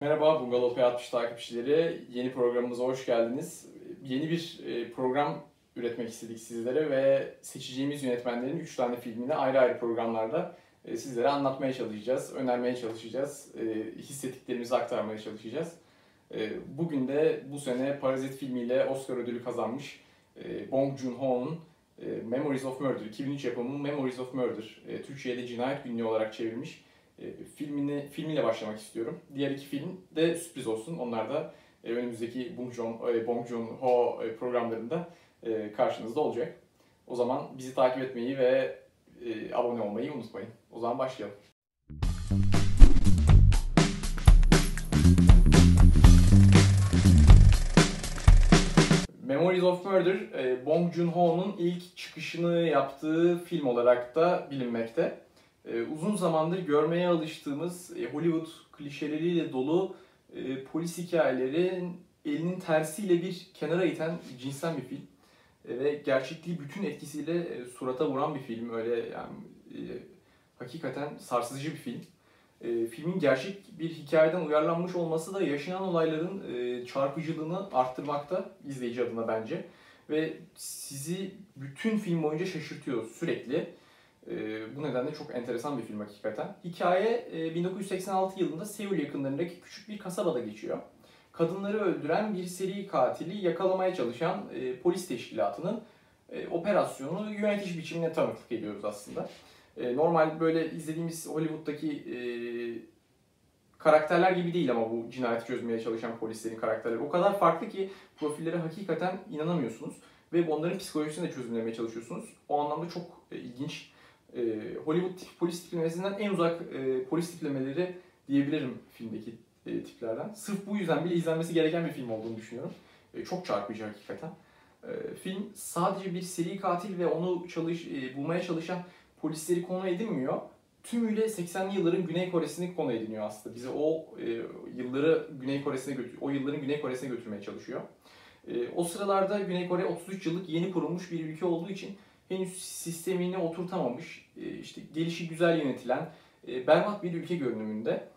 Merhaba Bungalov P60 takipçileri. Yeni programımıza hoş geldiniz. Yeni bir e, program üretmek istedik sizlere ve seçeceğimiz yönetmenlerin 3 tane filmini ayrı ayrı programlarda e, sizlere anlatmaya çalışacağız, önermeye çalışacağız, e, hissettiklerimizi aktarmaya çalışacağız. Bugün de bu sene Parazit filmiyle Oscar ödülü kazanmış Bong Joon-ho'nun Memories of Murder, 2003 yapımı Memories of Murder, Türkçe'ye Cinayet Günlüğü olarak çevrilmiş e, filmini filmiyle başlamak istiyorum. Diğer iki film de sürpriz olsun. Onlar da e, önümüzdeki Bong Joon, e, Bong Joon-ho e, programlarında karşınızda olacak. O zaman bizi takip etmeyi ve abone olmayı unutmayın. O zaman başlayalım. Memories of Murder, Bong Joon-ho'nun ilk çıkışını yaptığı film olarak da bilinmekte uzun zamandır görmeye alıştığımız e, Hollywood klişeleriyle dolu e, polis hikayelerin elinin tersiyle bir kenara iten cinsten bir film. E, ve gerçekliği bütün etkisiyle surata vuran bir film. Öyle yani hakikaten sarsıcı bir film. Filmin gerçek bir hikayeden uyarlanmış olması da yaşanan olayların çarpıcılığını arttırmakta izleyici adına bence. Ve sizi bütün film boyunca şaşırtıyor sürekli. E, bu nedenle çok enteresan bir film hakikaten. Hikaye e, 1986 yılında Seul yakınlarındaki küçük bir kasabada geçiyor. Kadınları öldüren bir seri katili yakalamaya çalışan e, polis teşkilatının e, operasyonu yönetiş biçimine tanıklık ediyoruz aslında. E, normal böyle izlediğimiz Hollywood'daki e, karakterler gibi değil ama bu cinayeti çözmeye çalışan polislerin karakterleri. O kadar farklı ki profillere hakikaten inanamıyorsunuz. Ve onların psikolojisini de çözümlemeye çalışıyorsunuz. O anlamda çok e, ilginç e, Hollywood tip, polis tiplemesinden en uzak e, polis tiplemeleri diyebilirim filmdeki e, tiplerden. Sırf bu yüzden bile izlenmesi gereken bir film olduğunu düşünüyorum. E, çok çarpıcı hakikaten. E, film sadece bir seri katil ve onu çalış, e, bulmaya çalışan polisleri konu edinmiyor. Tümüyle 80'li yılların Güney Kore'sini konu ediniyor aslında. Bizi o e, yılları Güney Kore'sine o yılların Güney Kore'sine götürmeye çalışıyor. E, o sıralarda Güney Kore 33 yıllık yeni kurulmuş bir ülke olduğu için henüz sistemini oturtamamış, e, işte gelişi güzel yönetilen, e, berbat bir ülke görünümünde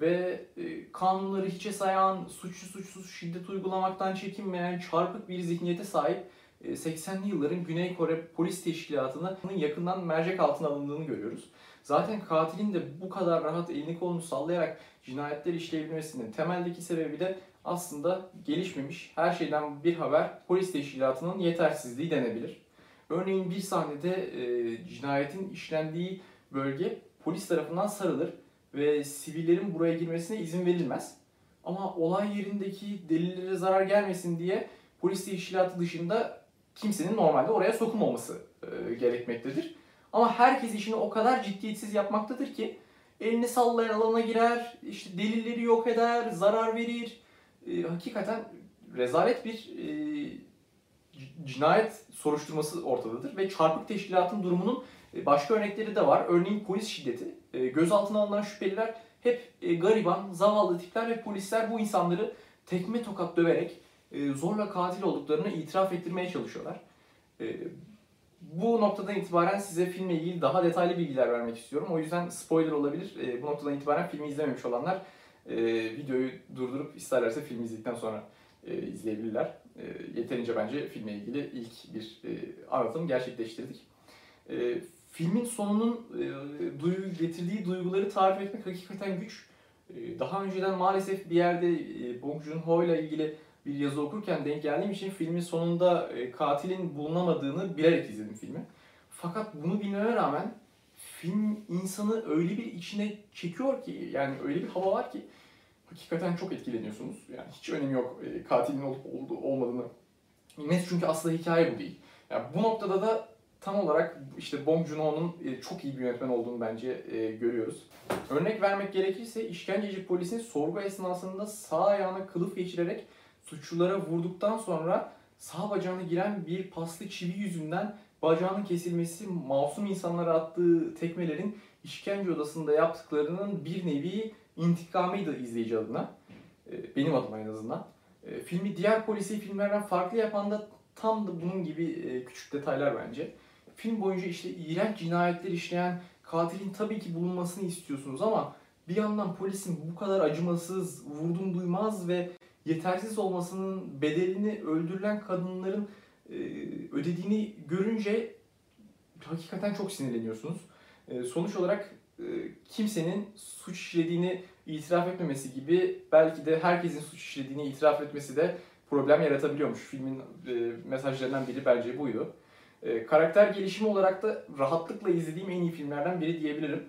ve e, kanunları hiçe sayan, suçlu suçsuz şiddet uygulamaktan çekinmeyen çarpık bir zihniyete sahip 80'li yılların Güney Kore Polis Teşkilatı'nın yakından mercek altına alındığını görüyoruz. Zaten katilin de bu kadar rahat elini kolunu sallayarak cinayetler işleyebilmesinin temeldeki sebebi de aslında gelişmemiş, her şeyden bir haber polis teşkilatının yetersizliği denebilir. Örneğin bir sahnede e, cinayetin işlendiği bölge polis tarafından sarılır ve sivillerin buraya girmesine izin verilmez. Ama olay yerindeki delillere zarar gelmesin diye polis teşkilatı dışında kimsenin normalde oraya sokulmaması e, gerekmektedir. Ama herkes işini o kadar ciddiyetsiz yapmaktadır ki elini sallayan alana girer, işte delilleri yok eder, zarar verir. E, hakikaten rezalet bir e, cinayet soruşturması ortadadır ve çarpık teşkilatın durumunun e, başka örnekleri de var. Örneğin polis şiddeti. E, gözaltına alınan şüpheliler hep e, gariban, zavallı tipler ve polisler bu insanları tekme tokat döverek zorla katil olduklarını itiraf ettirmeye çalışıyorlar. Bu noktadan itibaren size filmle ilgili daha detaylı bilgiler vermek istiyorum. O yüzden spoiler olabilir. Bu noktadan itibaren filmi izlememiş olanlar videoyu durdurup isterlerse filmi izledikten sonra izleyebilirler. E, yeterince bence filmle ilgili ilk bir e, anlatım gerçekleştirdik. E, filmin sonunun e, duygu, getirdiği duyguları tarif etmek hakikaten güç. E, daha önceden maalesef bir yerde e, Bong Joon-ho ile ilgili bir yazı okurken denk geldiğim için filmin sonunda e, katilin bulunamadığını bilerek izledim filmi. Fakat bunu bilmeme rağmen film insanı öyle bir içine çekiyor ki yani öyle bir hava var ki hakikaten çok etkileniyorsunuz. Yani hiç önemi yok e, katilin olup olmadığını bilmesi çünkü aslında hikaye bu değil. Yani bu noktada da tam olarak işte Bong Joon-ho'nun e, çok iyi bir yönetmen olduğunu bence e, görüyoruz. Örnek vermek gerekirse işkenceci polisin sorgu esnasında sağ ayağına kılıf geçirerek suçlulara vurduktan sonra sağ bacağına giren bir paslı çivi yüzünden bacağının kesilmesi masum insanlara attığı tekmelerin işkence odasında yaptıklarının bir nevi intikamıydı izleyici adına. Ee, benim adıma en azından. Ee, filmi diğer polisi filmlerden farklı yapan da tam da bunun gibi e, küçük detaylar bence. Film boyunca işte iğrenç cinayetler işleyen katilin tabii ki bulunmasını istiyorsunuz ama bir yandan polisin bu kadar acımasız, vurdum duymaz ve yetersiz olmasının bedelini öldürülen kadınların e, ödediğini görünce hakikaten çok sinirleniyorsunuz. E, sonuç olarak e, kimsenin suç işlediğini itiraf etmemesi gibi belki de herkesin suç işlediğini itiraf etmesi de problem yaratabiliyormuş. Filmin e, mesajlarından biri bence buydu. E, karakter gelişimi olarak da rahatlıkla izlediğim en iyi filmlerden biri diyebilirim.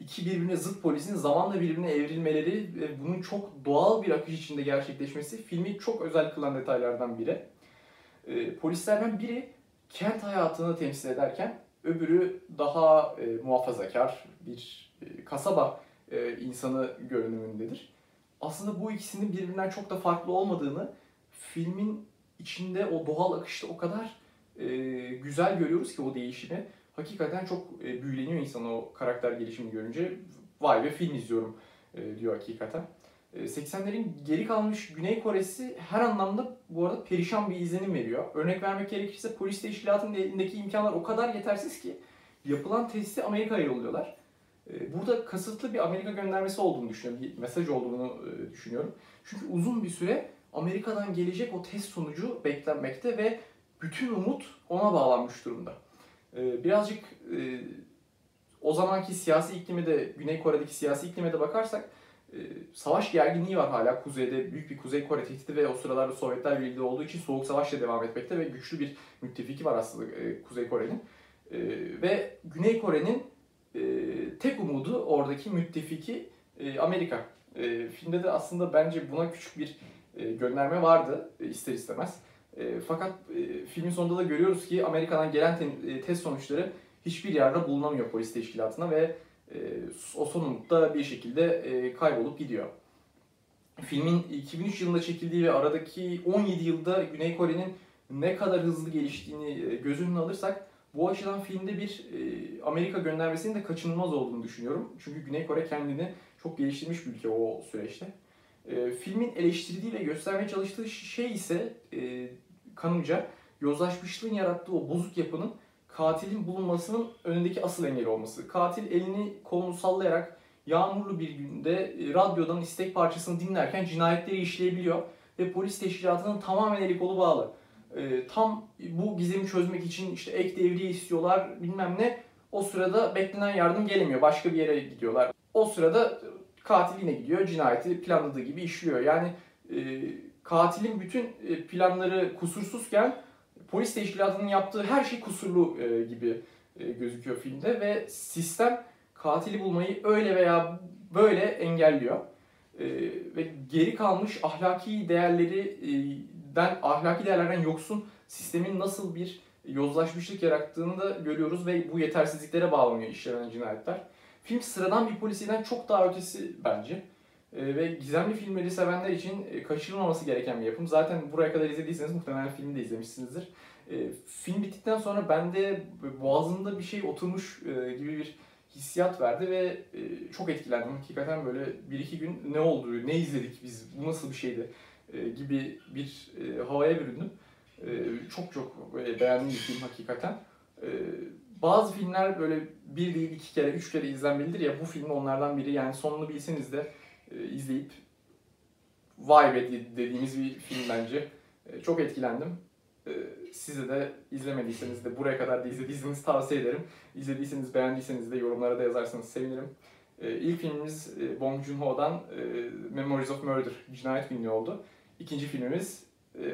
İki birbirine zıt polisin zamanla birbirine evrilmeleri ve bunun çok doğal bir akış içinde gerçekleşmesi filmi çok özel kılan detaylardan biri. Polislerden biri kent hayatını temsil ederken öbürü daha e, muhafazakar bir e, kasaba e, insanı görünümündedir. Aslında bu ikisinin birbirinden çok da farklı olmadığını filmin içinde o doğal akışta o kadar e, güzel görüyoruz ki o değişimi. Hakikaten çok e, büyüleniyor insan o karakter gelişimi görünce. Vay be film izliyorum e, diyor hakikaten. 80'lerin geri kalmış Güney Kore'si her anlamda bu arada perişan bir izlenim veriyor. Örnek vermek gerekirse polis teşkilatının elindeki imkanlar o kadar yetersiz ki yapılan testi Amerika'ya yolluyorlar. Burada kasıtlı bir Amerika göndermesi olduğunu düşünüyorum, bir mesaj olduğunu düşünüyorum. Çünkü uzun bir süre Amerika'dan gelecek o test sonucu beklenmekte ve bütün umut ona bağlanmış durumda. Birazcık o zamanki siyasi iklimi de, Güney Kore'deki siyasi iklime de bakarsak ee, savaş gerginliği var hala kuzeyde. Büyük bir Kuzey Kore tehdidi ve o sıralarda Sovyetler Birliği olduğu için soğuk savaşla devam etmekte ve güçlü bir müttefiki var aslında e, Kuzey Kore'nin. Ee, ve Güney Kore'nin e, tek umudu oradaki müttefiki e, Amerika. Filmde de aslında bence buna küçük bir gönderme vardı ister istemez. Fakat filmin sonunda da görüyoruz ki Amerika'dan gelen test sonuçları hiçbir yerde bulunamıyor polis teşkilatına ve e, o sonunda bir şekilde e, kaybolup gidiyor. Filmin 2003 yılında çekildiği ve aradaki 17 yılda Güney Kore'nin ne kadar hızlı geliştiğini e, göz önüne alırsak bu açıdan filmde bir Amerika göndermesinin de kaçınılmaz olduğunu düşünüyorum. Çünkü Güney Kore kendini çok geliştirmiş bir ülke o süreçte. Filmin eleştirdiği ve göstermeye çalıştığı şey ise kanımca yozlaşmışlığın yarattığı o bozuk yapının katilin bulunmasının önündeki asıl engel olması. Katil elini kolunu sallayarak yağmurlu bir günde e, radyodan istek parçasını dinlerken cinayetleri işleyebiliyor ve polis teşkilatının tamamen eli kolu bağlı. E, tam bu gizemi çözmek için işte ek devriye istiyorlar bilmem ne. O sırada beklenen yardım gelemiyor. Başka bir yere gidiyorlar. O sırada katil yine gidiyor. Cinayeti planladığı gibi işliyor. Yani e, katilin bütün e, planları kusursuzken polis teşkilatının yaptığı her şey kusurlu e, gibi e, gözüküyor filmde ve sistem katili bulmayı öyle veya böyle engelliyor. E, ve geri kalmış ahlaki değerlerinden, ahlaki değerlerden yoksun sistemin nasıl bir yozlaşmışlık yarattığını da görüyoruz ve bu yetersizliklere bağlanıyor işlenen cinayetler. Film sıradan bir polisiden çok daha ötesi bence. E, ve gizemli filmleri sevenler için e, kaçırılmaması gereken bir yapım. Zaten buraya kadar izlediyseniz muhtemelen filmi de izlemişsinizdir. E, film bittikten sonra bende boğazımda bir şey oturmuş e, gibi bir hissiyat verdi ve e, çok etkilendim. Hakikaten böyle bir iki gün ne oldu, ne izledik biz, bu nasıl bir şeydi gibi bir havaya büründüm. Çok çok böyle beğendiğim bir film hakikaten. Bazı filmler böyle bir değil iki kere, üç kere izlenmelidir ya bu film onlardan biri. Yani sonunu bilseniz de e, izleyip vay be dediğimiz bir film bence. E, çok etkilendim. E, size de izlemediyseniz de buraya kadar da izlediyseniz tavsiye ederim. İzlediyseniz beğendiyseniz de yorumlara da yazarsanız sevinirim. İlk filmimiz Bong Joon-ho'dan Memories of Murder, cinayet filmi oldu. İkinci filmimiz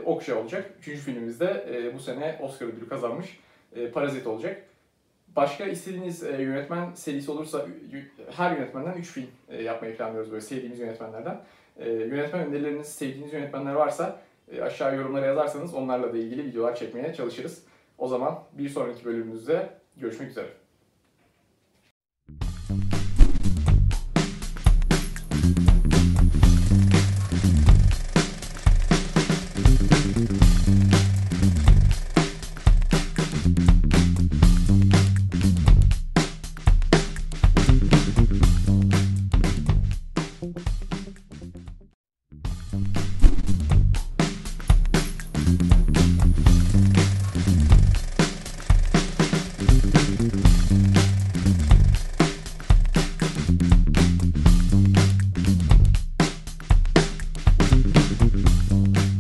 Okşa olacak. Üçüncü filmimiz de bu sene Oscar ödülü kazanmış Parazit olacak. Başka istediğiniz e, yönetmen serisi olursa her yönetmenden 3 film e, yapmayı planlıyoruz böyle sevdiğimiz yönetmenlerden. E, yönetmen önerileriniz, sevdiğiniz yönetmenler varsa e, aşağı yorumlara yazarsanız onlarla da ilgili videolar çekmeye çalışırız. O zaman bir sonraki bölümümüzde görüşmek üzere.